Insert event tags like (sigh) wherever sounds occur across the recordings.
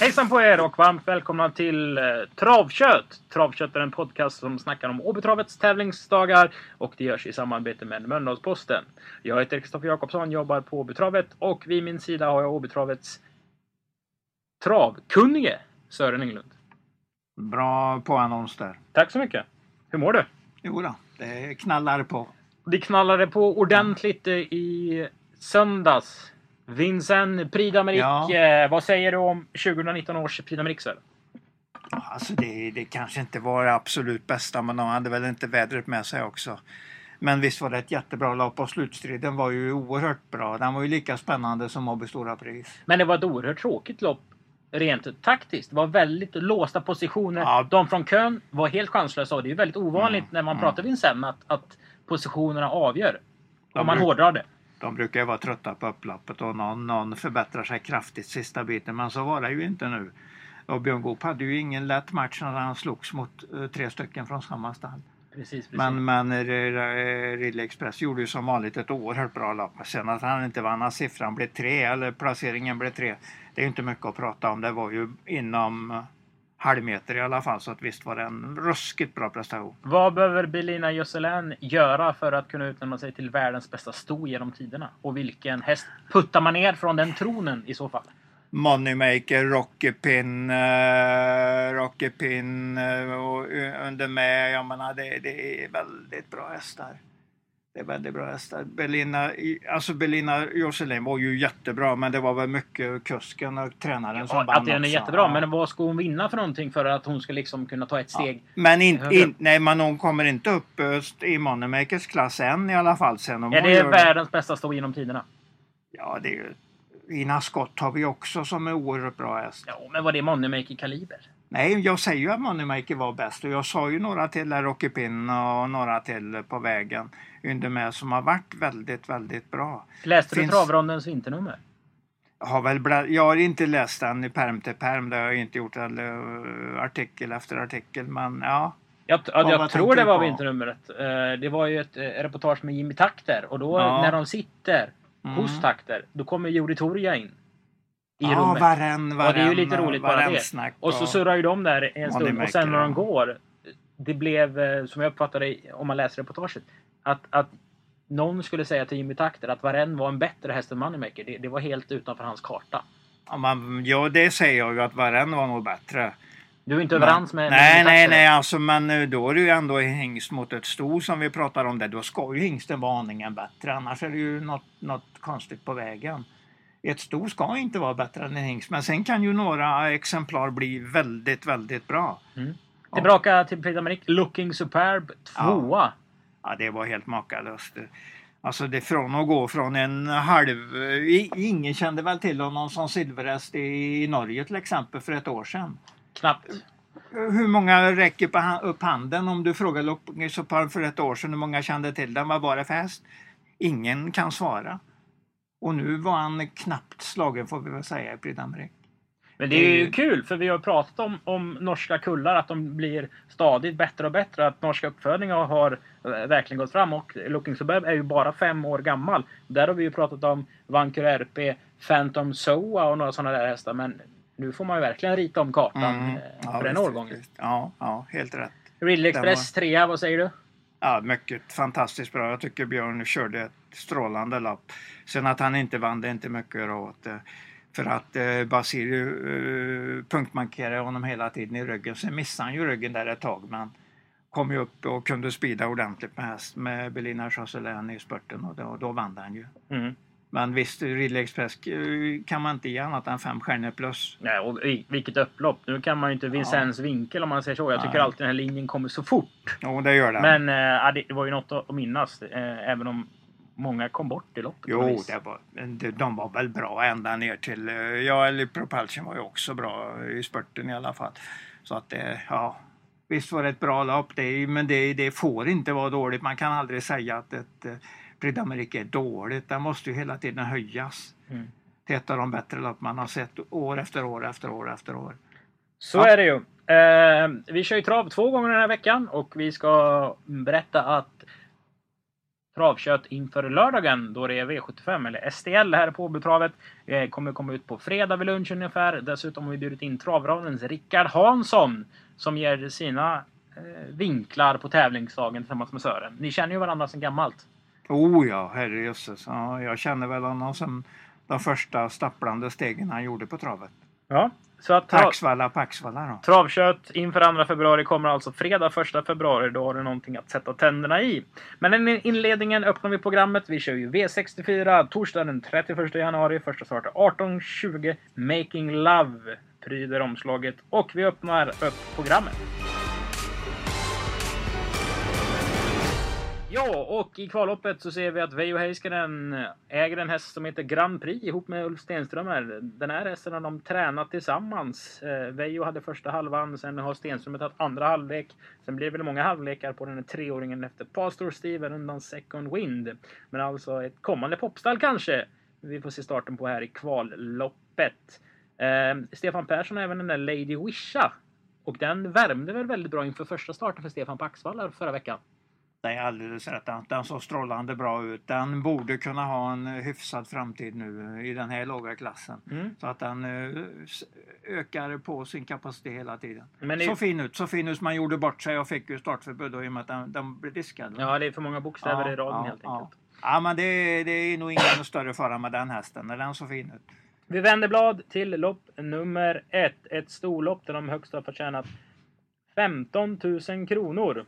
Hejsan på er och varmt välkomna till eh, Travkött! Travkött är en podcast som snackar om Åbytravets tävlingsdagar och det görs i samarbete med Mölndalsposten. Jag heter Kristoffer Jakobsson, jobbar på Åbytravet och vid min sida har jag Åbytravets travkunnige Sören Englund. Bra påannons där. Tack så mycket! Hur mår du? Jo då, det knallar på. Det knallade på ordentligt eh, i söndags. Vincent Prix d'Amérique, eh, vad säger du om 2019 års Prix d'Amérique? Alltså det, det kanske inte var det absolut bästa men de hade väl inte vädret med sig också. Men visst var det ett jättebra lopp och slutstriden var ju oerhört bra. Den var ju lika spännande som Åby Stora Pris. Men det var ett oerhört tråkigt lopp rent taktiskt. Det var väldigt låsta positioner. Ja. De från kön var helt chanslösa och det är ju väldigt ovanligt Mm, när man mm. pratar Vincennes att, att positionerna avgör. Om man hårdrar det. De brukar ju vara trötta på upploppet och någon, någon förbättrar sig kraftigt sista biten men så var det ju inte nu. Och Björn Goop hade ju ingen lätt match när han slogs mot eh, tre stycken från samma stall. Precis, precis. Men, men eh, Ridley Express gjorde ju som vanligt ett oerhört bra lopp. Sen att han inte vann, att siffran blev tre eller placeringen blev tre. Det är ju inte mycket att prata om. Det var ju inom eh, halvmeter i alla fall så att visst var det en ruskigt bra prestation. Vad behöver Belina Josselin göra för att kunna utnämna sig till världens bästa sto genom tiderna? Och vilken häst puttar man ner från den tronen i så fall? Moneymaker, Rockepin, uh, Rockepin uh, och eh, under med. Jag menar det, det är väldigt bra hästar. Det är väldigt bra hästar. Belina, alltså Belina Josselin var ju jättebra men det var väl mycket kusken och tränaren som Ja, vann att den är jättebra, Ja. men vad ska hon vinna för någonting för att hon ska liksom kunna ta ett steg? Men in, in, nej, men hon kommer inte upp eh, i Moneymakers klass än i alla fall. Sen om Är det gör- världens bästa sto genom tiderna? Ja, det är ju... Ina Scott har vi också som är oerhört bra häst. Ja, men var det Moneymaker-kaliber? Nej, jag säger ju att Moneymaker var bäst och jag sa ju några till Rocky Pin och några till på vägen under med som har varit väldigt, väldigt bra. Läste du Finns- travrondens vinternummer? Jag har, väl jag har inte läst den i perm till perm, det har jag inte gjort, eller eh, artikel efter artikel, men ja. Jag, jag vad tror det du var vinternumret. Eh, Det var ju ett eh, reportage med Jimmy Takter och då Ja. när de sitter hos Mm. Takter, då kommer Juri Torja in. I ja, rummet. varen, varen, och det är ju lite roligt bara det. snack Och så surrar ju de där en stund och sen när de går. Det blev, eh, som jag uppfattade om man läser reportaget, att, att någon skulle säga till Jimmy Takter att Varen var en bättre häst än Moneymaker. Det, det var helt utanför hans karta. Ja, man, ja, det säger jag ju att varen var nog bättre. Du är inte överens med, med Nej, nej, nej, alltså men eh, då är det ju ändå hingst mot ett sto som vi pratar om det. Då ska ju hingsten vara aningen bättre, annars är det ju något, något konstigt på vägen. Ett sto ska inte vara bättre än en hingst, men sen kan ju några exemplar bli väldigt, väldigt bra. Tillbaka till Prix d'Amérique. Looking Superb tvåa. Ja, det var helt makalöst. Alltså det från att gå från en halv... Ingen kände väl till honom som silverhäst i Norge till exempel för ett år sedan. Knappt. Hur många räcker upp handen om du frågar Lopinge Sopar för ett år sedan hur många kände till den? Vad var det för häst? Ingen kan svara. Och nu var han knappt slagen får vi väl säga i Prix d'Amérique. Men det är ju kul för vi har pratat om, om norska kullar att de blir stadigt bättre och bättre. Att norska uppfödningar har eh, verkligen gått fram och Looking Superb är ju bara fem år gammal. Där har vi ju pratat om Vancouver RP, Phantom Soa och några sådana där hästar. Men nu får man ju verkligen rita om kartan Mm. eh, Ja, på den visst, årgången. visst. Ja, ja, helt rätt. Den Express trea, vad säger du? Ja, mycket fantastiskt bra. Jag tycker Björn körde ett strålande lopp. Sen att han inte vann, det är inte mycket att göra åt. det. För att eh, Basir eh, punktmarkerade honom hela tiden i ryggen. Sen missade han ju ryggen där ett tag. Men kom ju upp och kunde spida ordentligt med häst med Belina Chasselin i spurten och då, då vann han ju. Mm. Men visst, Ridley Express eh, kan man inte ge annat än fem stjärnor plus. Nej, och vilket upplopp. Nu kan man ju inte Vincennes vinkel om man säger så. Jag tycker Nej. alltid den här linjen kommer så fort. Jo, det gör den. Men ja, det var ju något att minnas. Eh, även om många kom bort i loppet. Jo, det var, de, de var väl bra ända ner till... Ja, eller Propulsion var ju också bra i spurten i alla fall. Så att det, ja... Visst var det ett bra lopp, det, men det, det får inte vara dåligt. Man kan aldrig säga att ett d'Amérique är dåligt. Den måste ju hela tiden höjas. Mm. Till ett av de bättre lopp man har sett år efter år efter år efter år. Så Ja. är det ju. Eh, vi kör ju trav två gånger den här veckan och vi ska berätta att travkött inför lördagen då det är V75 eller STL här på Åbytravet eh, kommer komma ut på fredag vid lunch ungefär. Dessutom har vi bjudit in travradens Rickard Hansson som ger sina eh, vinklar på tävlingsdagen tillsammans med Sören. Ni känner ju varandra sedan gammalt. Oh ja, herrejösses. Ja, jag känner väl honom som de första stapplande stegen han gjorde på travet. Ja, så att tra- Axvalla, på Axvalla då. Travkött inför 2 februari kommer alltså fredag 1 februari. Då har du någonting att sätta tänderna i. Men den inledningen öppnar vi programmet. Vi kör ju V64 torsdag den 31 januari. Första start är 18.20. Making Love pryder omslaget och vi öppnar upp programmet. Ja, och i kvalloppet så ser vi att Veijo Heiskanen äger en häst som heter Grand Prix ihop med Ulf Stenströmer. Den här hästen har de tränat tillsammans. Eh, Veijo hade första halvan, sen har Stenströmer tagit andra halvlek. Sen blir det väl många halvlekar på den här treåringen efter Pastor Steven undan Second Wind. Men alltså ett kommande popstall kanske vi får se starten på här i kvalloppet. Eh, Stefan Persson har även den där Lady Wisha. Och den värmde väl väldigt bra inför första starten för Stefan på Axvalla förra veckan. Det är alldeles rätt. Den- såg strålande bra ut. Den borde kunna ha en hyfsad framtid nu i den här låga klassen. Mm. Så att den eh, ökar på sin kapacitet hela tiden. Men det- Så fin ut, så fin ut. Man gjorde bort sig och fick ju startförbud då i och med att den, den blev diskad. Ja, det är för många bokstäver Ja, i raden ja, helt ja. enkelt. Ja, men det, det är nog ingen (clears throat) större fara med den hästen. när Den så fin ut. Vi vänder blad till lopp nummer ett. Ett storlopp där de högst har förtjänat 15 000 kronor.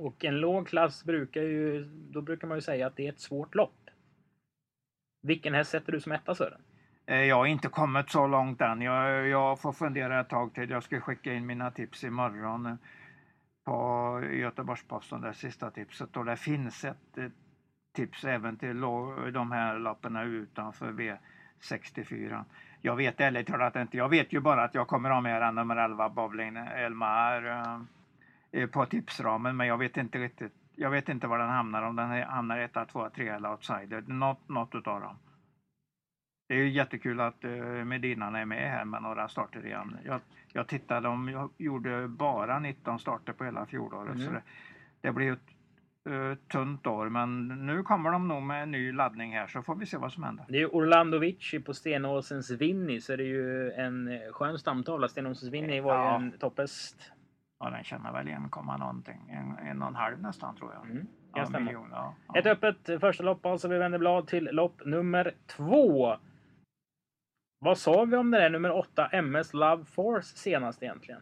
Och en låg klass brukar ju, då brukar man ju säga att det är ett svårt lopp. Vilken häst sätter du som etta Sören? Eh, jag har inte kommit så långt än. Jag, jag får fundera ett tag till. Jag ska skicka in mina tips imorgon eh, på Göteborgs-Posten, det sista tipset. Och det finns ett tips även till de här lapparna utanför V64. Jag vet ärligt talat inte. Jag vet ju bara att jag kommer ha med nummer 11 Bowling Elmar eh på tipsramen, men jag vet inte riktigt. Jag vet inte var den hamnar, om den hamnar 1, 2, 3 eller outsider. Något, något utav dem. Det är ju jättekul att uh, Medinan är med här med några starter igen. Jag, jag tittade, de gjorde bara 19 starter på hela fjolåret. Mm. Så det, det blir ett uh, tunt år, men nu kommer de nog med en ny laddning här så får vi se vad som händer. Det är Orlando Vici på Stenåsens Winnie så det är ju en eh, skön stamtavla. Stenåsens Winnie var ju Ja. en topphäst. Ja, den tjänar väl 1, någonting, en, en och en halv nästan tror jag. Mm, ja, miljon, ja, ja. Ett öppet första lopp alltså. Vi vänder blad till lopp nummer två. Vad sa vi om det där nummer 8 MS Love Force senast egentligen?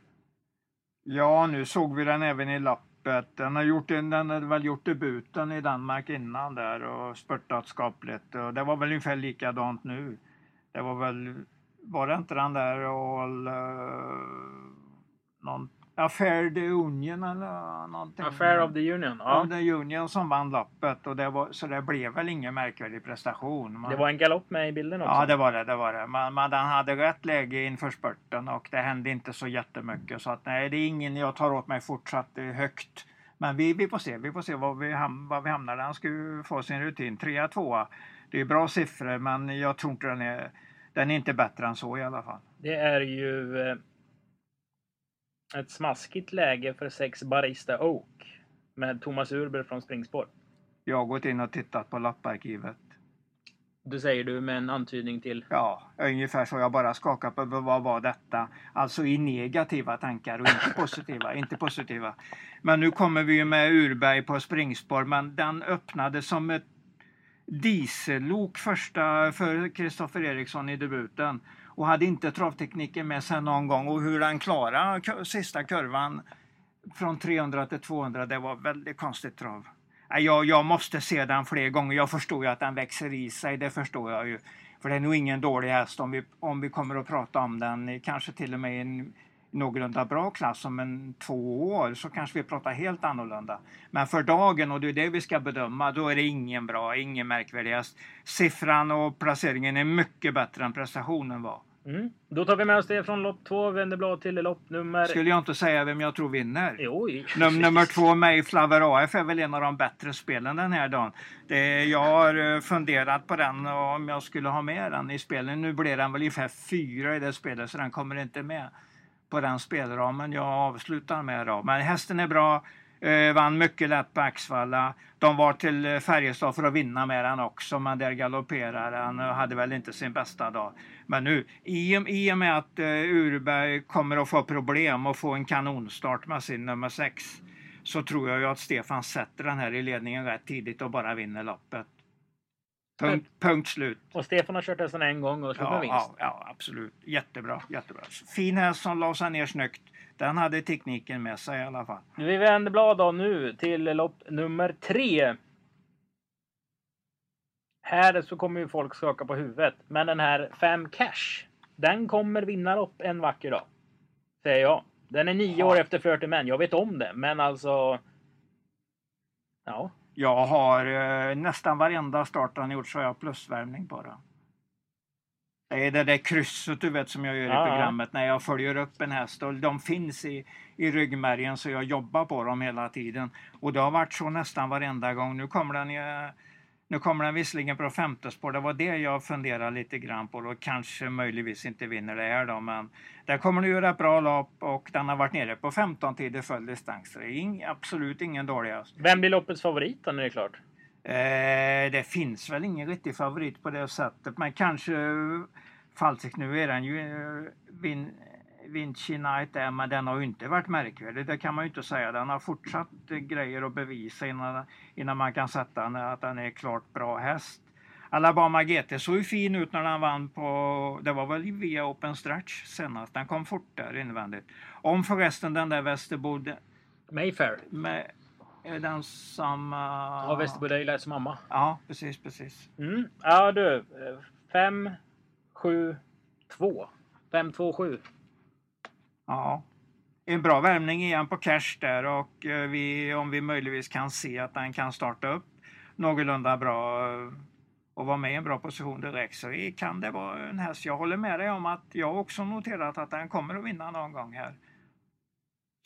Ja, nu såg vi den även i lappet. Den har, gjort en, den har väl gjort debuten i Danmark innan där och spurtat skapligt. Och det var väl ungefär likadant nu. Det var väl, var det inte den där all, uh, någon Affair de Union eller någonting? Affair of the Union. Ja, Ja. the Union som vann loppet och det var, så det blev väl ingen märkvärdig prestation. Man- Det var en galopp med i bilden också. Ja, det var det. det, var det. Men, men den hade rätt läge inför spurten och det hände inte så jättemycket. Så att, nej, det är ingen jag tar åt mig fortsatt eh, högt. Men vi, vi får se. Vi får se var vi, ham var vi hamnar. Den ska ju få sin rutin. 3 2 Det är bra siffror, men jag tror inte den är... Den är inte bättre än så i alla fall. Det är ju eh, ett smaskigt läge för sex Barista Oak med Thomas Urber från springspår. Jag har gått in och tittat på lapparkivet. Du säger du med en antydning till Ja, ungefär så. Jag bara skakar på vad var detta? Alltså i negativa tankar och inte positiva. (laughs) inte positiva. Men nu kommer vi ju med Urberg på springspår, men den öppnade som ett diesellok första för Kristoffer Eriksson i debuten och hade inte travtekniken med sig någon gång och hur han klarade sista kurvan från 300 till 200, det var väldigt konstigt trav. Jag, jag måste se den fler gånger. Jag förstår ju att den växer i sig, det förstår jag ju. För det är nog ingen dålig häst om vi, om vi kommer att prata om den, kanske till och med i en någorlunda bra klass om en två år så kanske vi pratar helt annorlunda. Men för dagen, och det är det vi ska bedöma, då är det ingen bra, ingen märkvärdig häst. Siffran och placeringen är mycket bättre än prestationen var. Mm. Då tar vi med oss det från lopp två, vänder blad till lopp nummer... Skulle jag inte säga vem jag tror vinner. Jo, Num nummer två, Mayflower AF, är väl en av de bättre spelen den här dagen. Det, jag har eh, funderat på den och om jag skulle ha med den i spelen. Nu blir den väl ungefär fyra i det spelet så den kommer inte med på den spelramen jag avslutar med. Då. Men hästen är bra. Eh, vann mycket lätt på Axvalla. De var till eh, Färjestad för att vinna med den också, men där galopperade han och hade väl inte sin bästa dag. Men nu, i, i och med att eh, Urberg kommer att få problem och få en kanonstart med sin nummer 6 så tror jag ju att Stefan sätter den här i ledningen rätt tidigt och bara vinner loppet. Punkt, punkt slut. Och Stefan har kört hästen en gång och slog med Ja, vinst. ja, ja, absolut. Jättebra, jättebra. Fin häst som la sig ner snyggt. Den hade tekniken med sig i alla fall. Vi vänder blad då nu till lopp nummer tre. Här så kommer ju folk skaka på huvudet. Men den här 5 cash. Den kommer vinna lopp en vacker dag. Säger jag. Den är nio Ja. år efter Flirty Man. Jag vet om det. Men alltså. Ja. Jag har eh, nästan varenda start han gjort så har jag plusvärmning på den. Det är det där krysset du vet som jag gör i programmet när jag följer upp en häst och de finns i, i ryggmärgen så jag jobbar på dem hela tiden. Och det har varit så nästan varenda gång. Nu kommer den, nu kommer den visserligen på femte spår. Det var det jag funderade lite grann på. Då kanske möjligtvis inte vinner det här då. Men där kommer den göra ett bra lopp och den har varit nere på 15 tider full distans. Det är ing, absolut ingen dålig häst. Vem blir loppets favorit då när det är klart? Eh, det finns väl ingen riktig favorit på det sättet, men kanske Falsik nu är den ju eh, Vin, Vinci Knight där, men den har ju inte varit märkvärdig. Det kan man ju inte säga. Den har fortsatt eh, grejer att bevisa innan, innan man kan sätta den, att den är klart bra häst. Alabama GT såg ju fin ut när den vann på, det var väl via Open Stretch senast. Den kom fort där invändigt. Om förresten den där Västerbo Mayfair. med, är den som... Uh, Har Västerbo Daylights mamma. Ja, precis, precis. Mm. Ja du. 5, 7, 2. 5, 2, 7. Ja. En bra värmning igen på cash där och eh, vi, om vi möjligtvis kan se att den kan starta upp någorlunda bra eh, och vara med i en bra position direkt så kan det vara en häst. Jag håller med dig om att jag också noterat att den kommer att vinna någon gång här.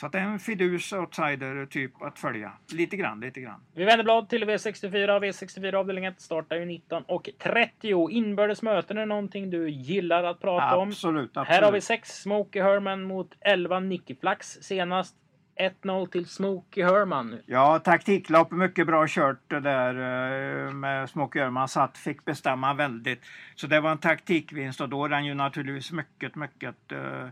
Så att det är en fidus outsider typ att följa. Lite grann, lite grann. Vi vänder blad till V64. V64 avdelning 1 startar ju 19 och 30. Inbördes möten är någonting du gillar att prata om. Absolut, absolut. Här har vi 6 Smokey Herman mot 11 Nicky Flax. Senast 1-0 till Smokey Herman. Ja, taktiklopp, mycket bra kört det där eh, med Smokey Öhrman satt, fick bestämma väldigt. Så det var en taktikvinst och då är den ju naturligtvis mycket, mycket, eh,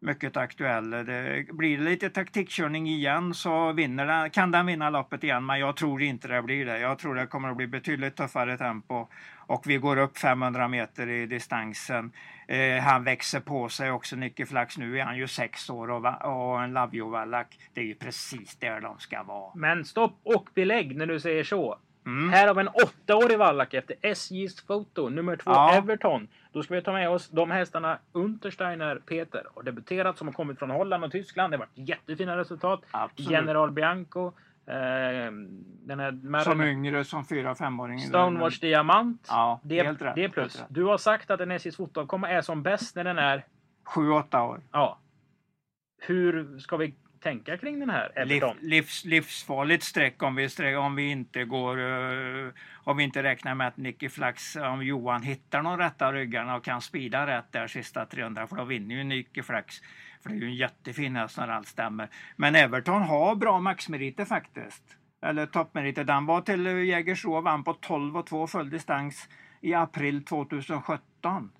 mycket aktuell. Det blir det lite taktikkörning igen så vinner den, kan den vinna loppet igen, men jag tror inte det blir det. Jag tror det kommer att bli betydligt tuffare tempo och vi går upp 500 meter i distansen. Eh, han växer på sig också, Nicky Flax. Nu är han ju sex år och, och en Lavio-vallack. Det är ju precis där de ska vara. Men stopp och belägg när du säger så. Mm. Här har vi en åttaårig vallack efter SJs foto. Nummer två Ja. Everton. Då ska vi ta med oss de hästarna Untersteiner Peter. Har debuterat som har kommit från Holland och Tyskland. Det har varit jättefina resultat. Absolut. General Bianco. Eh, den här Som yngre, som fyra, femåring. Stonewash Diamant. Ja, det, helt rätt, det plus. rätt. Du har sagt att en SJs fotoavkomma är som bäst när den är... Sju, åtta år. Ja. Hur ska vi tänka kring den här Liv, livs, livsfarligt streck om vi, streck om vi inte går eh, om vi inte räknar med att Nicky Flax, om Johan hittar de rätta ryggarna och kan spida rätt där sista 300 för då vinner ju Nicky Flax. För det är ju en jättefin häst när allt stämmer. Men Everton har bra maxmeriter faktiskt. Eller toppmeriter. Den var till Jägersro och vann på 12 och 2 full distans i april 2017.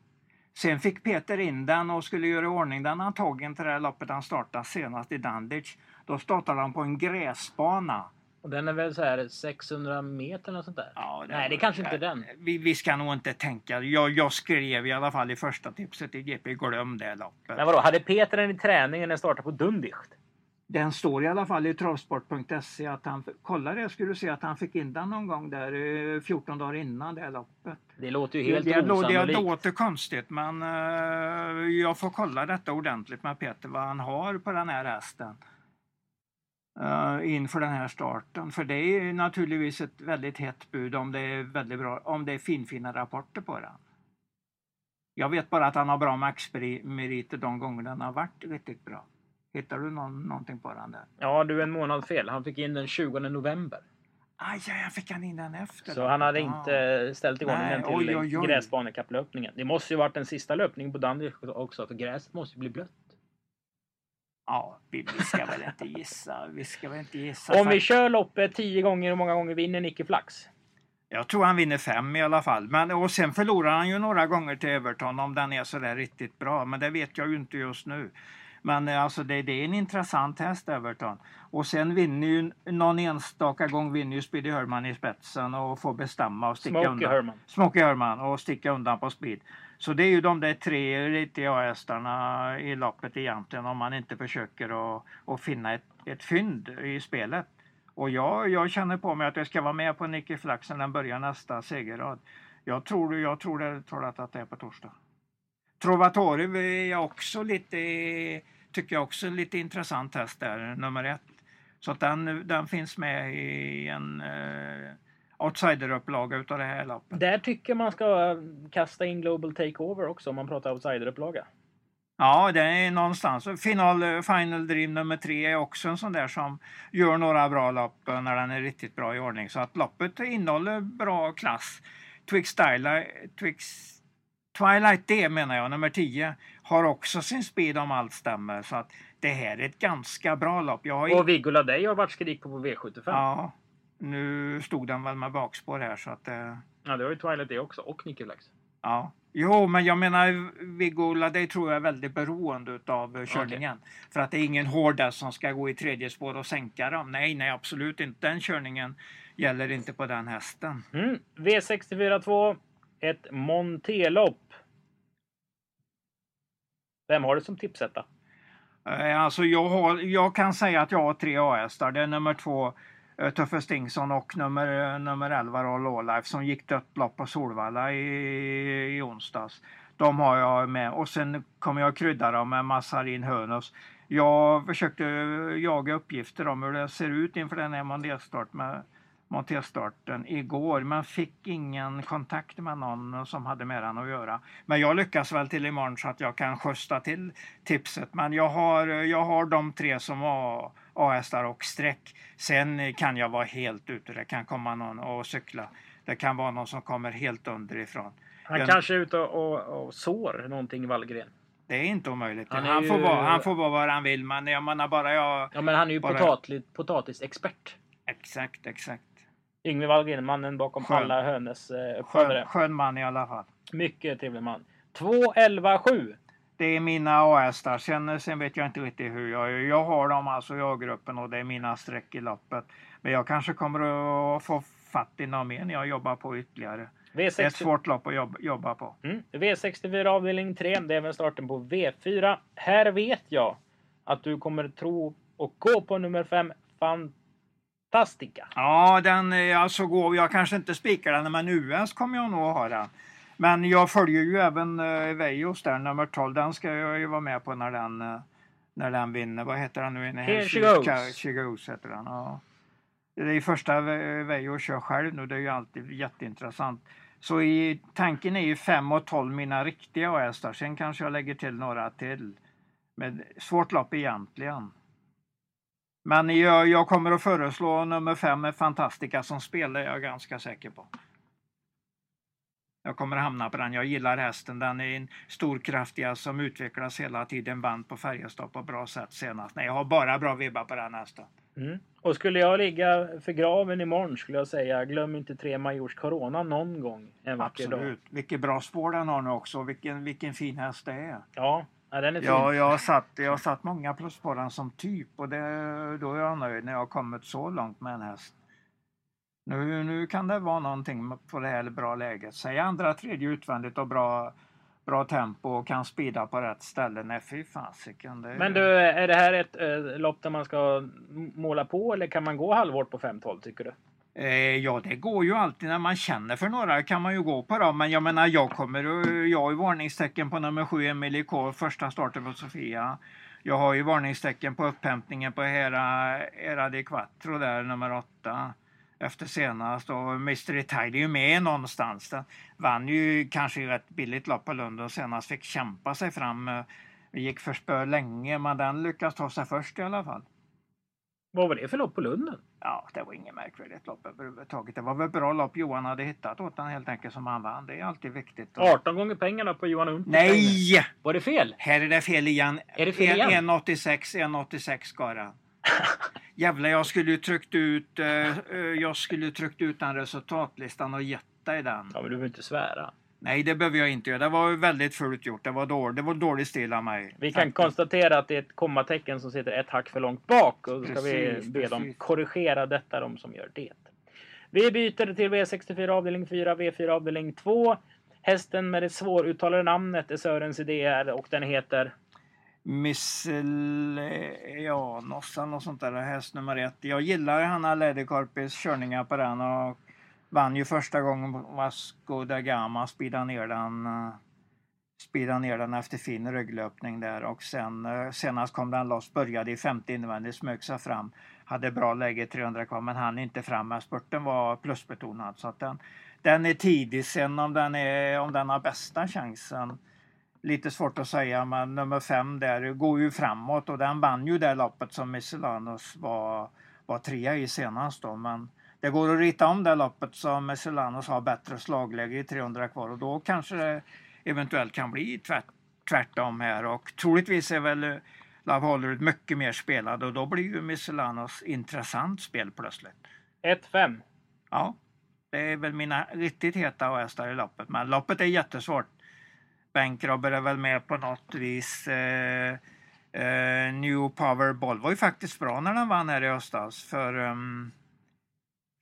Sen fick Peter in den och skulle göra i ordning den antagligen till det här loppet han startade senast i Danditch. Då startade han på en gräsbana. Och den är väl så här 600 meter eller sånt där? Ja, det- Nej, det är kanske inte är den. Vi, vi ska nog inte tänka. Jag, jag skrev i alla fall i första tipset i GP, glöm det loppet. Men vadå, hade Peter den i träningen när den startade på Dundicht? Den står i alla fall i travsport.se att han, kolla det, skulle du se att han fick in den någon gång där eh, 14 dagar innan det här loppet. Det låter ju helt det, det, det osannolikt. låter konstigt men eh, jag får kolla detta ordentligt med Peter vad han har på den här hästen. Uh, inför den här starten. För det är naturligtvis ett väldigt hett bud om det är väldigt bra, om det är finfina rapporter på den. Jag vet bara att han har bra maxmeriter de gångerna han har varit riktigt bra. Hittar du någon, någonting på den där? Ja, du är en månad fel. Han fick in den 20 november. Aj, ja, jag fick han in den efter. Så då. han hade inte ställt igång Nej, den till oj, oj, oj. gräsbanekapplöpningen. Det måste ju varit den sista löpningen på Dundee också, för gräset måste ju bli blött. Ja, vi, vi ska väl inte gissa. Vi ska väl inte gissa. Om vi kör loppet tio gånger, hur många gånger vinner Nicke Flax? Jag tror han vinner fem i alla fall. Men, och sen förlorar han ju några gånger till Everton om den är så där riktigt bra. Men det vet jag ju inte just nu. Men eh, alltså det, det är en intressant häst Everton. Och sen vinner ju någon enstaka gång vinner ju Speedy Herman i spetsen och får bestämma och sticka Smokey undan. Herman. Smokey Herman och sticka undan på speed. Så det är ju de där tre riktiga i loppet egentligen om man inte försöker att, att finna ett, ett fynd i spelet. Och jag, jag känner på mig att jag ska vara med på Nicky Flax när den börjar nästa segerrad. Jag tror, jag tror det att det är på torsdag. Trovatore är också lite, tycker jag också är lite intressant häst där, nummer ett. Så att den, den finns med i en eh, outsiderupplaga utav det här loppet. Där tycker man ska eh, kasta in Global Takeover också om man pratar outsiderupplaga. Ja, det är någonstans. Final, Final Dream nummer tre är också en sån där som gör några bra lopp eh, när den är riktigt bra i ordning. Så att loppet innehåller bra klass. Twix, Twilight, Twix Twilight D menar jag, nummer 10, har också sin speed om allt stämmer. Så att det här är ett ganska bra lopp. Jag har Och Viggo Ladej har varit skrik på på V75. Ja. ja, nu stod den väl med bakspår här så att eh, det har ju Twilight det också. Och Nicke Flax. Ja, jo, men jag menar Viggo det tror jag är väldigt beroende av körningen. För att det är ingen hård som ska gå i tredje spår och sänka dem. Nej, nej, absolut inte. Den körningen gäller inte på den hästen. Mm. V64 2. Ett Montelopp. Vem har du som tipsetta? Eh, alltså jag, har, jag kan säga att jag har tre A-hästar. Det är nummer två eh, Tuffe Stingsson och nummer, eh, nummer 11 Roll Life som gick dött lopp på Solvalla i, i onsdags. De har jag med och sen kommer jag krydda dem med Massarin Hönus. Jag försökte jaga uppgifter om hur det ser ut inför den här monterstart med monterstarten igår men fick ingen kontakt med någon som hade med den att göra. Men jag lyckas väl till imorgon så att jag kan skjutsa till tipset. Men jag har, jag har de tre som var A-hästar och streck. Sen kan jag vara helt ute. Det kan komma någon och cykla. Det kan vara någon som kommer helt underifrån. Han Jag- kanske är ute och, och, och sår någonting Wallgren. Det är inte omöjligt. Han Han, är får, ju- vara, han får vara vad han vill. Men jag menar bara jag... Ja men han är ju Bara- potatis, potatisexpert. Exakt, exakt. Yngve Wallgren, mannen bakom Skön. alla Hönes eh. Skön, skön man i alla fall. Mycket trevlig man. 2, 11, 7. Det är mina A-hästar. Sen, sen vet jag inte riktigt hur jag Jag har dem alltså i A-gruppen och det är mina streck i loppet. Men jag kanske kommer att få fatt i någon mer när jag jobbar på ytterligare. Det är ett V60, svårt lopp att jobba, jobba på. mm, V64 avdelning 3. Det är väl starten på V4. Här vet jag att du kommer tro och gå på nummer 5. Fantastica. Ja, den är alltså går. Jag kanske inte spikar den, men US kommer jag nog att ha den. Men jag följer ju även uh, Vejos där, nummer 12. Den ska jag ju vara med på när den, eh, när den vinner. Vad heter den nu? Here she goes. Ka- She goes heter den. Ja. Det är första Ve- Vejo kör själv nu. Det är ju alltid jätteintressant. Så i, tanken är ju 5 och 12 mina riktiga hästar. Sen kanske jag lägger till några till. Men svårt lopp egentligen. Men jag, jag kommer att föreslå nummer 5 med Fantastica som spelar jag är ganska säker på. Jag kommer att hamna på den. Jag gillar hästen. Den är en stor kraftiga som utvecklas hela tiden. Band på Färjestad på bra sätt senast. Nej, jag har bara bra vibbar på den hästen. Mm. Och skulle jag ligga för graven imorgon skulle jag säga glöm inte tre Majors Corona någon gång en vacker dag. Absolut. Vilket bra spår den har nu också. Vilken, vilken fin häst det är. Ja, ja, den är fin. Ja, jag har satt, jag har satt många plus på den som typ och det, då är jag nöjd när jag har kommit så långt med en häst. Nu, nu kan det vara någonting på det här bra läget. Säg andra, tredje utvändigt och bra, bra tempo och kan speeda på rätt ställe. Nej, fy fasiken. det- Men du, är det här ett eh, lopp där man ska måla på eller kan man gå halvårt på 5-12 tycker du? Eh, ja, det går ju alltid när man känner för några kan man ju gå på dem. Men jag menar, jag kommer jag har ju varningstecken på nummer sju, Emily K, första starten på Sofia. Jag har ju varningstecken på upphämtningen på Hera, Hera di Quattro där, nummer åtta. efter senast och Mr. Tide är ju med någonstans. Den vann ju kanske rätt billigt lopp på Lund och senast fick kämpa sig fram. Eh, gick för spö länge men den lyckas ta sig först i alla fall. Vad var det för lopp på Lunden? Ja, det var inget märkvärdigt lopp överhuvudtaget. Det var väl bra lopp Johan hade hittat åt den helt enkelt som han vann. Det är alltid viktigt. 18 gånger pengarna på Johan Unter. Nej! Var det fel? Här är det fel igen. Är det fel igen? 1,86, 1,86 ska den. (laughs) Jävlar, jag skulle ju tryckt ut, eh, eh, jag skulle tryckt ut den resultatlistan och gett dig den. Ja, men du behöver inte svära. Nej, det behöver jag inte göra. Det var väldigt fult gjort. Det var, dålig, det var dålig stil av mig. Vi kan konstatera att det är ett kommatecken som sitter ett hack för långt bak och då ska Precis, vi be dem precis. korrigera detta, de som gör det. Vi byter till V64 avdelning 4, V4 avdelning 2. Hästen med det svåruttalade namnet är Sörens idéer och den heter Misselianos eller något sånt där, häst nummer ett. Jag gillar Hanna Läderkorpis körningar på den och vann ju första gången på Vasco da Gama, speedade ner den. Eh, speedade ner den efter fin rygglöpning där och sen eh, senast kom den loss, började i 50 invändigt, smög sig fram. Hade bra läge i 300 kvar men hann inte fram. Men spurten var plusbetonad så att den, den är tidig. Sen om den, är, om den har bästa chansen lite svårt att säga, men nummer fem där går ju framåt och den vann ju det loppet som Misselanos var, var trea i senast då. Men det går att rita om det loppet så Misselanos har bättre slagläge i 300 kvar och då kanske det eventuellt kan bli tvärt, tvärtom här och troligtvis är väl Love Hollywood mycket mer spelad och då blir ju Misselanos intressant spel plötsligt. 1-5. Ja, det är väl mina riktigt heta hästar i loppet. Men loppet är jättesvårt. Bankrobber är väl med på något vis. Eh, eh, New Power Ball var ju faktiskt bra när den vann här i höstas för, um,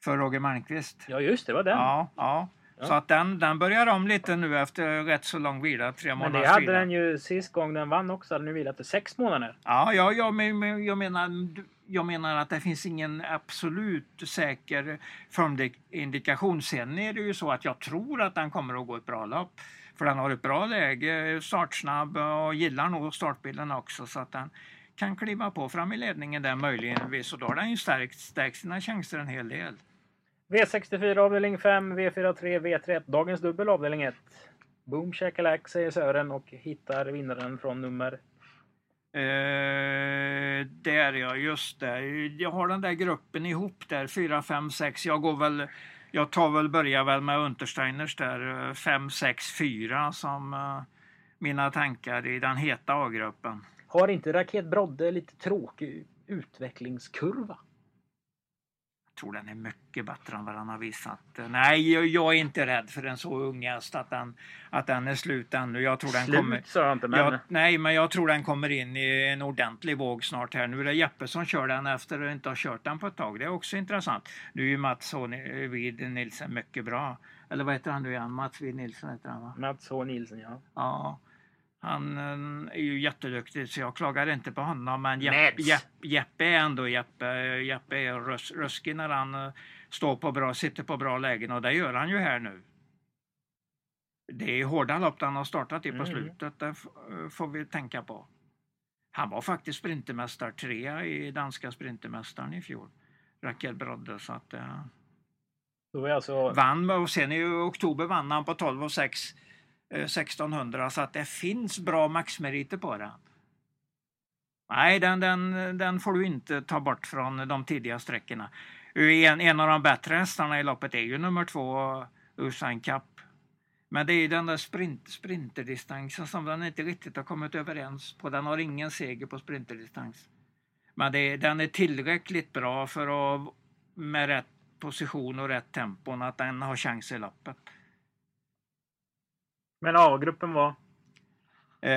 för Roger Malmqvist. Ja, just det, var den. Ja, ja. Ja. Så att den, den börjar om lite nu efter rätt så lång vila, tre Men månaders det hade vila. den ju sist gång den vann också. Hade nu vilat i sex månader. Ja, ja, ja men, men jag, menar, jag menar att det finns ingen absolut säker formindikation. Sen är det ju så att jag tror att den kommer att gå ett bra lopp. För den har ett bra läge, startsnabb och gillar nog startbilen också så att den kan kliva på fram i ledningen där möjligen. Så då har den ju stärkt, stärkt sina chanser en hel del. V64 avdelning 5, V43, V31. Dagens dubbel avdelning 1. Boom shakalak säger Sören och hittar vinnaren från nummer... Eh, där ja, just det. Jag har den där gruppen ihop där, 4, 5, 6. Jag går väl, jag tar väl, börjar väl med Untersteiners där, 5, 6, 4 som eh, mina tankar i den heta A-gruppen. Har inte Raket Brodde lite tråkig utvecklingskurva? Jag tror den är mycket bättre än vad den har visat. Nej, jag, jag är inte rädd för en så ung häst att den, att den är slut ännu. Jag tror den Slut kommer... sa jag inte, men... Ja, nej, men jag tror den kommer in i en ordentlig våg snart här. Nu är det Jeppe som kör den efter att inte ha kört den på ett tag. Det är också intressant. Nu är ju Mats Vid Nilsen mycket bra. Eller vad heter han nu igen? Mats Vid Nilsen heter han va? Mats H Nilsson, ja. Ja. Han eh, är ju jätteduktig så jag klagar inte på honom. Men Jeppe, Neds. Jeppe, är ändå Jeppe. Jeppe är rös, ruskig när han eh, står på bra, sitter på bra lägen och det gör han ju här nu. Det är hårda lopp han har startat i på Mm. slutet. Det eh, får vi tänka på. Han var faktiskt sprintermästare trea i danska sprintermästaren i fjol. Raquel Brodde. Så att, eh, Då var alltså... vann och sen i oktober vann han på 12 och 6 eh, Eh, 1600 så att det finns bra maxmeriter på den. Nej, den, den, den får du inte ta bort från de tidiga sträckorna. En, en av de bättre hästarna i loppet är ju nummer två, Usain Cup. Men det är ju den där sprint, sprinterdistansen som den inte riktigt har kommit överens på. Den har ingen seger på sprinterdistans. Men det, den är tillräckligt bra för att med rätt position och rätt tempo, att den har chans i loppet. Men A-gruppen var... Eh,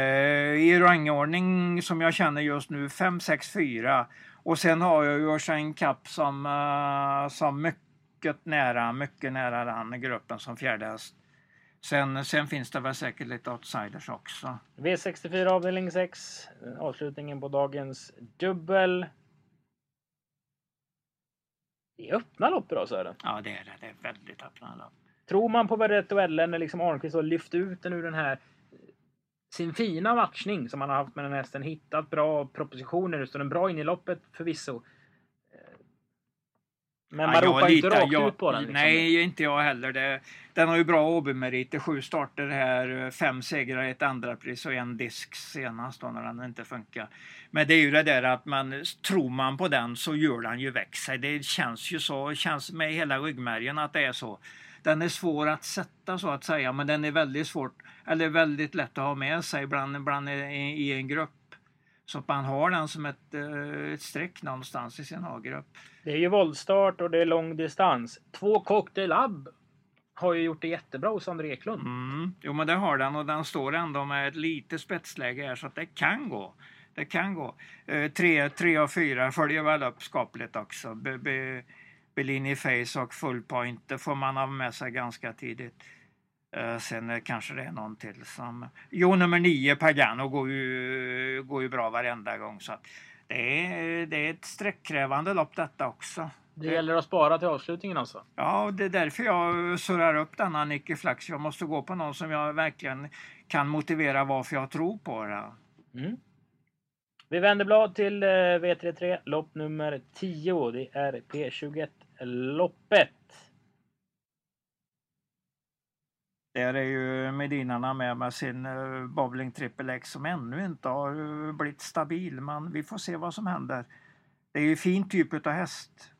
I rangordning som jag känner just nu 5, 6, 4. Och sen har jag ju Usain Cup som, eh, som mycket nära, mycket nära den gruppen som fjärde häst. Sen, sen finns det väl säkert lite outsiders också. V64 avdelning 6. Avslutningen på dagens dubbel. Det är öppna lopp idag Sören. Ja, det är det. Det är väldigt öppna lopp. Tror man på Veretto Ellen när liksom Arnqvist har lyft ut den ur den här sin fina matchning som han har haft med den hästen, hittat bra propositioner, står den bra in i loppet förvisso. Eh, Men man Ja, ropar inte rakt jag- ut på den. Liksom. Nej, inte jag heller. Det, den har ju bra OB-meriter. Sju starter här, fem segrar, ett andra pris och en disk senast då när den inte funkar. Men det är ju det där att man, tror man på den så gör den ju väck sig. Det känns ju så, känns med hela ryggmärgen att det är så. Den är svår att sätta så att säga, men den är väldigt svårt, eller väldigt lätt att ha med sig bland, bland i, en grupp. Så att man har den som ett, eh, ett streck någonstans i sin A-grupp. Det är ju våldstart och det är lång distans. Två Cocktail Lab har ju gjort det jättebra hos André Eklund. Mm. Jo men det har den och den står ändå med ett litet spetsläge här så att det kan gå. Det kan gå. Eh, tre, tre av fyra följer väl upp skapligt också. Be, be, Bellini Face och Full Point det får man ha med sig ganska tidigt. Eh, sen kanske det är någon till som... Jo nummer nio Pagano går ju, går ju bra varenda gång så det är, det är ett sträckkrävande lopp detta också. Det gäller att spara till avslutningen alltså. Ja, det är därför jag surrar upp denna Nicky Flax. Jag måste gå på någon som jag verkligen kan motivera varför jag tror på det. Mm. Vi vänder blad till eh, V33, lopp nummer 10. Det är Loppet. Där är ju Medinarna med med sin uh, Bowling Triple X som ännu inte har eh, blivit stabil. Men vi får se vad som händer. Det är ju fin typ av häst.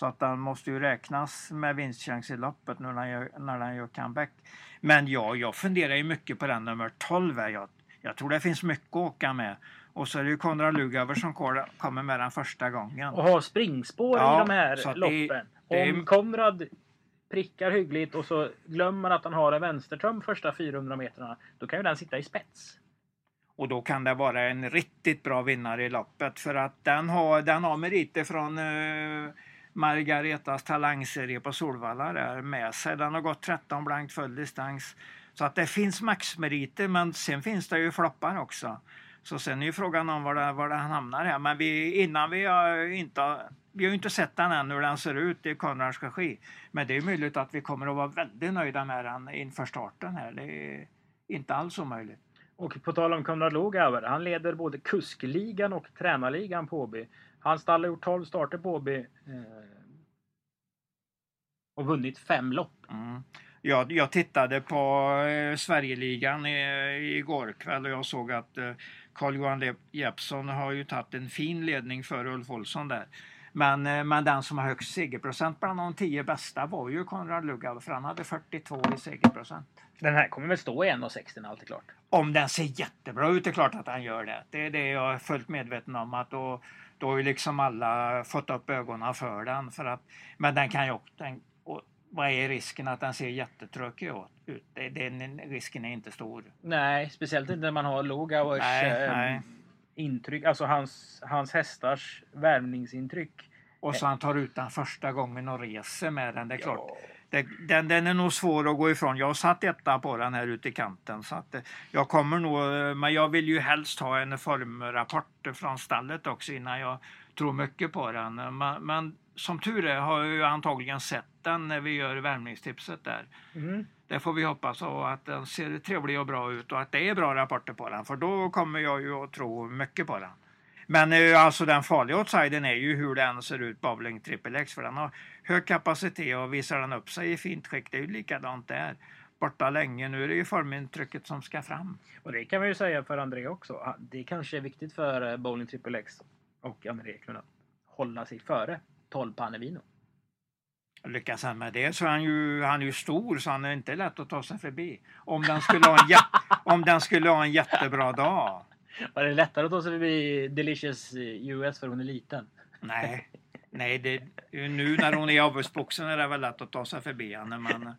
Så att den måste ju räknas med vinstchans i loppet nu när den gör, när den gör comeback. Men ja, jag funderar ju mycket på den nummer 12. här. Jag, jag tror det finns mycket att åka med. Och så är det ju Konrad Lugauer som kommer med den första gången. Och har springspår Ja, i de här det- loppen. det är- Om Konrad prickar hyggligt och så glömmer att han har en vänstertöm första 400 metrarna. Då kan ju den sitta i spets. Och då kan det vara en riktigt bra vinnare i loppet för att den har, den har meriter från uh, Margaretas talangserie på Solvalla där med sig. Den har gått 13 blankt full distans. Så att det finns maxmeriter men sen finns det ju floppar också. Så sen är ju frågan om var, det, var den hamnar här. Men vi, innan vi har inte vi har ju inte sett den än hur den ser ut i Konrads regi. Men det är möjligt att vi kommer att vara väldigt nöjda med den inför starten här. Det är inte alls omöjligt. Och på tal om Konrad Lugauer, han leder både kuskligan och tränarligan på Åby. Hans stall har gjort 12 starter på Åby. Eh, och vunnit fem lopp. Mm. Jag, jag tittade på eh, Sverigeligan i, igår kväll och jag såg att eh, Carl-Johan Jeppsson har ju tagit en fin ledning för Ulf Olsson där. Men, eh, men den som har högst segerprocent bland de tio bästa var ju Konrad Lugauer för han hade 42 i segerprocent. Den här kommer väl stå i 1,60 allt är klart. Om den ser jättebra ut, det är klart att han gör det. Det är det jag är fullt medveten om. att då, då har ju liksom alla fått upp ögonen för den. För att, men den kan ju också... Den, vad är risken att den ser jättetråkig ut? Den risken är inte stor. Nej, speciellt inte när man har Lugauers Nej, eh, nej. intryck, alltså hans, hans hästars värvningsintryck. Och så han tar ut den första gången och reser med den. Det är klart. Ja. Det, den, den är nog svår att gå ifrån. Jag har satt etta på den här ute i kanten. Så att, eh, jag kommer nog, eh, men jag vill ju helst ha en formrapport från stallet också innan jag tror mycket på den. Men, men som tur är har jag antagligen sett den när vi gör värmningstipset där. Mm. Det får vi hoppas att den ser trevlig och bra ut och att det är bra rapporter på den. För då kommer jag ju att tro mycket på den. Men eh, alltså den farliga outsidern är ju hur den ser ut, Bowling Triple X. För den har hög kapacitet och visar den upp sig i fint skick. Det är ju likadant där. Borta länge. Nu är det ju formintrycket som ska fram. Och det kan vi ju säga för André också. Det kanske är viktigt för eh, Bowling Triple X och André Eklund att hålla sig före 12 Panevino. Lyckas han med det så är han ju, han är ju stor så han är inte lätt att ta sig förbi. Om den skulle ha en, jät- (laughs) om den skulle ha en jättebra dag. Var det lättare att ta sig förbi Delicious US för hon är liten? Nej, (laughs) nej det, nu när hon är i avelsboxen är det väl lätt att ta sig förbi henne. Men,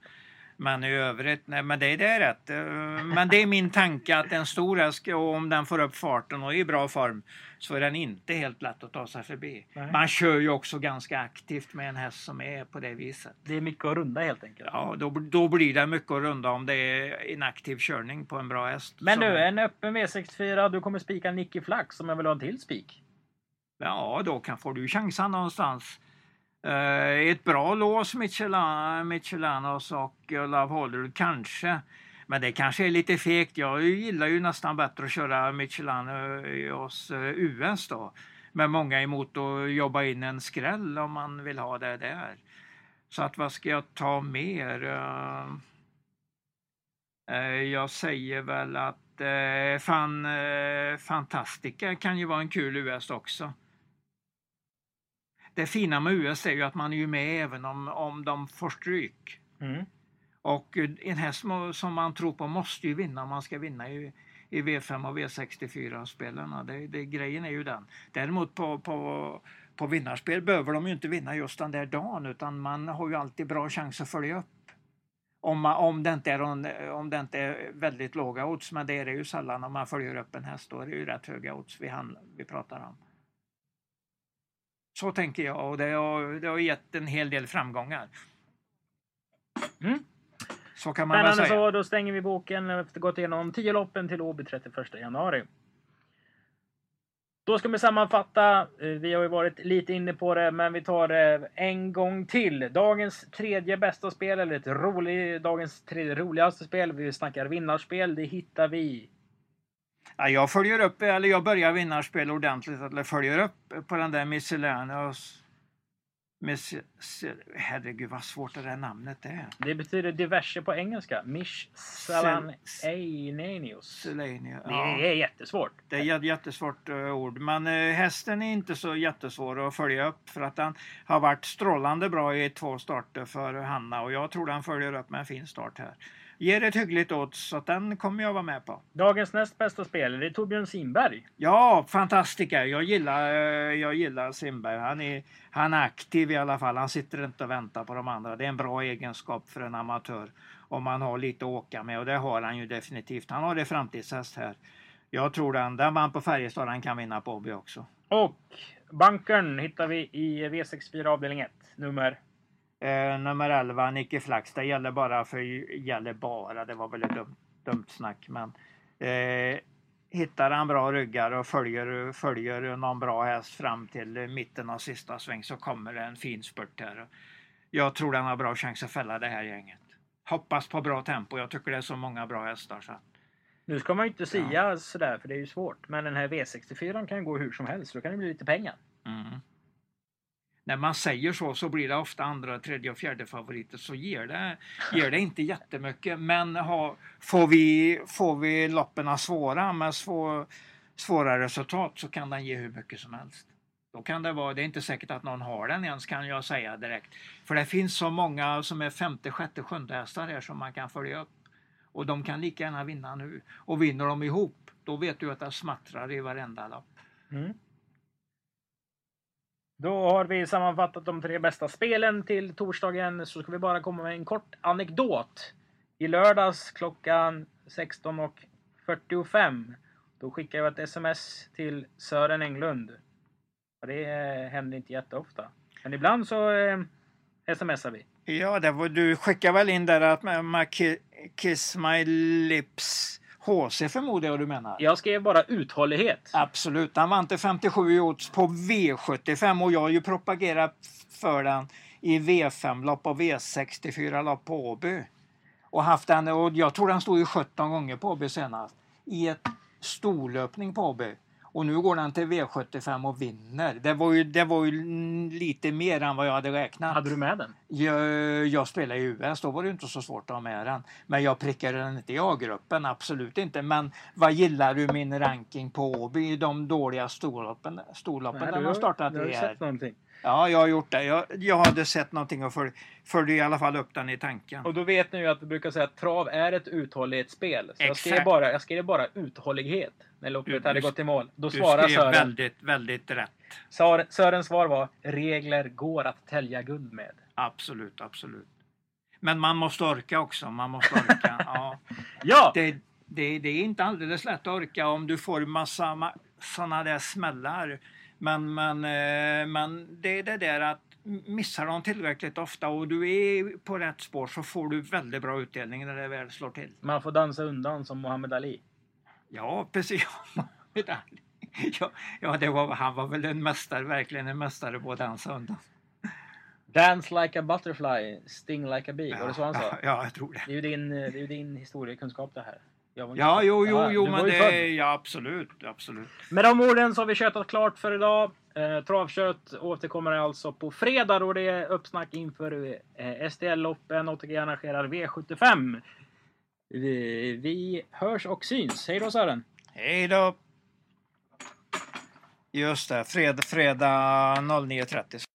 men i övrigt, nej men det, det är rätt. Eh, Men det är min tanke att en stor häst, om den får upp farten och är i bra form, så är den inte helt lätt att ta sig förbi. Nej. Man kör ju också ganska aktivt med en häst som är på det viset. Det är mycket att runda helt enkelt. Ja, då, då blir det mycket att runda om det är en aktiv körning på en bra häst. Men nu, en öppen V64. Du kommer spika Nicky Flax om jag vill ha en till spik. Ja, då kan, får du chansen någonstans. Eh, ett bra lås Michelin, Michelanos och Love Hollywood kanske. Men det kanske är lite fegt. Jag gillar ju nästan bättre att köra Michelin eh, hos eh, US då. Men många är emot att jobba in en skräll om man vill ha det där. Så att vad ska jag ta mer? Jag säger väl att fan, Fantastica kan ju vara en kul US också. Det fina med US är ju att man är ju med även om, om de får stryk. Mm. Och eh, en häst som man tror på måste ju vinna om man ska vinna i, i V5 och V64-spelarna. Det, det, grejen är ju den. Däremot på, på, på vinnarspel behöver de ju inte vinna just den där dagen utan man har ju alltid bra chans att följa upp. Om, man, om, det inte är, om det inte är väldigt låga odds, men det är det ju sällan om man följer upp en häst. Då är det ju rätt höga odds vi, handl- vi pratar om. Så tänker jag och det har, det har gett en hel del framgångar. Mm. Så kan man väl Spännande säga. så, då stänger vi boken efter gått igenom 10 loppen till Åby 31 januari. Då ska vi sammanfatta. Eh, Vi har ju varit lite inne på det, men vi tar det en gång till. Dagens tredje bästa spel, eller ett rolig, dagens tredje roligaste spel. Vi snackar vinnarspel. Det hittar vi. Ja, jag följer upp, eller jag börjar vinnarspel ordentligt, eller följer upp på den där Miscellaneous... Miss, herregud vad svårt det där namnet är. Det betyder diverse på engelska. Miscellaneous, Det ja. är jättesvårt. Det är ett jättesvårt eh, ord, men eh, hästen är inte så jättesvår att följa upp för att den har varit strålande bra i två starter för Hanna och jag tror den följer upp med en fin start här. Ger ett hyggligt odds så den kommer jag vara med på. Dagens näst bästa spel, det är Torbjörn Simberg. Ja, fantastika. Jag gillar, eh, jag gillar Simberg. Han är, han är aktiv i alla fall. Han sitter inte och väntar på de andra. Det är en bra egenskap för en amatör om man har lite att åka med och det har han ju definitivt. Han har det framtidshäst här. Jag tror den, den vann på Färjestad, han kan vinna på Åby också. Och bunkern hittar vi i V64 avdelning 1. Nummer Eh, nummer 11, Nicke Flax. Det gäller bara för, gäller bara, det var väl ett dumt, dumt snack men eh, hittar han bra ryggar och följer, följer någon bra häst fram till mitten av sista sväng så kommer det en fin spurt här. Jag tror den har bra chans att fälla det här gänget. Hoppas på bra tempo. Jag tycker det är så många bra hästar. Så. Nu ska man ju inte sia sådär för det är ju svårt. Men den här V64 kan ju gå hur som helst. Då kan det bli lite pengar. Mm. När man säger så så blir det ofta andra, tredje och fjärde favoriter så ger det, ger det inte jättemycket. Men ha, får, vi, får vi loppen svåra med svå, svåra resultat så kan den ge hur mycket som helst. Då kan det vara, det är inte säkert att någon har den ens kan jag säga direkt. För det finns så många som är femte, sjätte, sjunde hästar här som man kan följa upp. Och de kan lika gärna vinna nu. Och vinner de ihop, då vet du att det smattrar i varenda lopp. Mm. Då har vi sammanfattat de tre bästa spelen till torsdagen. Så ska vi bara komma med en kort anekdot. I lördags klockan 16.45 då skickade jag ett sms till Sören Englund. Och det eh, händer inte jätteofta. Men ibland så eh, smsar vi. Ja, det var, du skickade väl in där att med, Kiss My Lips HC förmodar jag du menar? Jag skrev bara uthållighet. Absolut, han vann till 57 i odds på V75 och jag har ju propagerat för den i V5-lopp och V64-lopp på Åby. Och haft den, och jag tror den stod ju 17 gånger på Åby senast. I ett storlöpning på Åby. Och nu går den till V75 och vinner. Det var ju, det var ju lite mer än vad jag hade räknat. Hade du med den? Jag, jag spelar i US, då var det inte så svårt att ha med den. Men jag prickade den inte i A-gruppen, absolut inte. Men vad gillar du min ranking på Åby i de dåliga storloppen, storloppen Nej, den har startat har i ju här? sett någonting. Ja, jag har gjort det. Jag, jag hade sett någonting och föl, följde i alla fall upp den i tanken. Och då vet ni ju att vi brukar säga att trav är ett uthållighetsspel. Så jag skrev, Exakt. bara, jag skrev bara uthållighet när loppet Du- hade du- gått i mål. Då Du svarade skrev Sören. väldigt, väldigt rätt. Sören. Sörens svar var regler går att tälja guld med. Absolut, absolut. Men man måste orka också. Man måste orka. (laughs) ja. Ja! det, det, det är inte alldeles lätt att orka om du får massa ma sådana där smällar. Men, men, eh, men det är det där att missar de tillräckligt ofta och du är på rätt spår så får du väldigt bra utdelning när det väl slår till. Man får dansa undan som Muhammad Ali. Ja, (laughs) precis. ja, ja det var, han var väl en mästare, verkligen en mästare på att dansa undan. Dance like a butterfly, sting like a bee. Var det så han sa? Ja, ja, jag tror det. Det är ju din, det är din historiekunskap det här. Ja, jo, jo, jo, men det, född. ja, absolut, absolut. Med de orden så har vi tjötat klart för idag. Eh, Travkött återkommer alltså på fredag och det är uppsnack inför eh, STL-loppen ATG arrangerar V75. Vi, vi hörs och syns. Hej då Sören! Hej då! Just det, fred, fredag 09.30.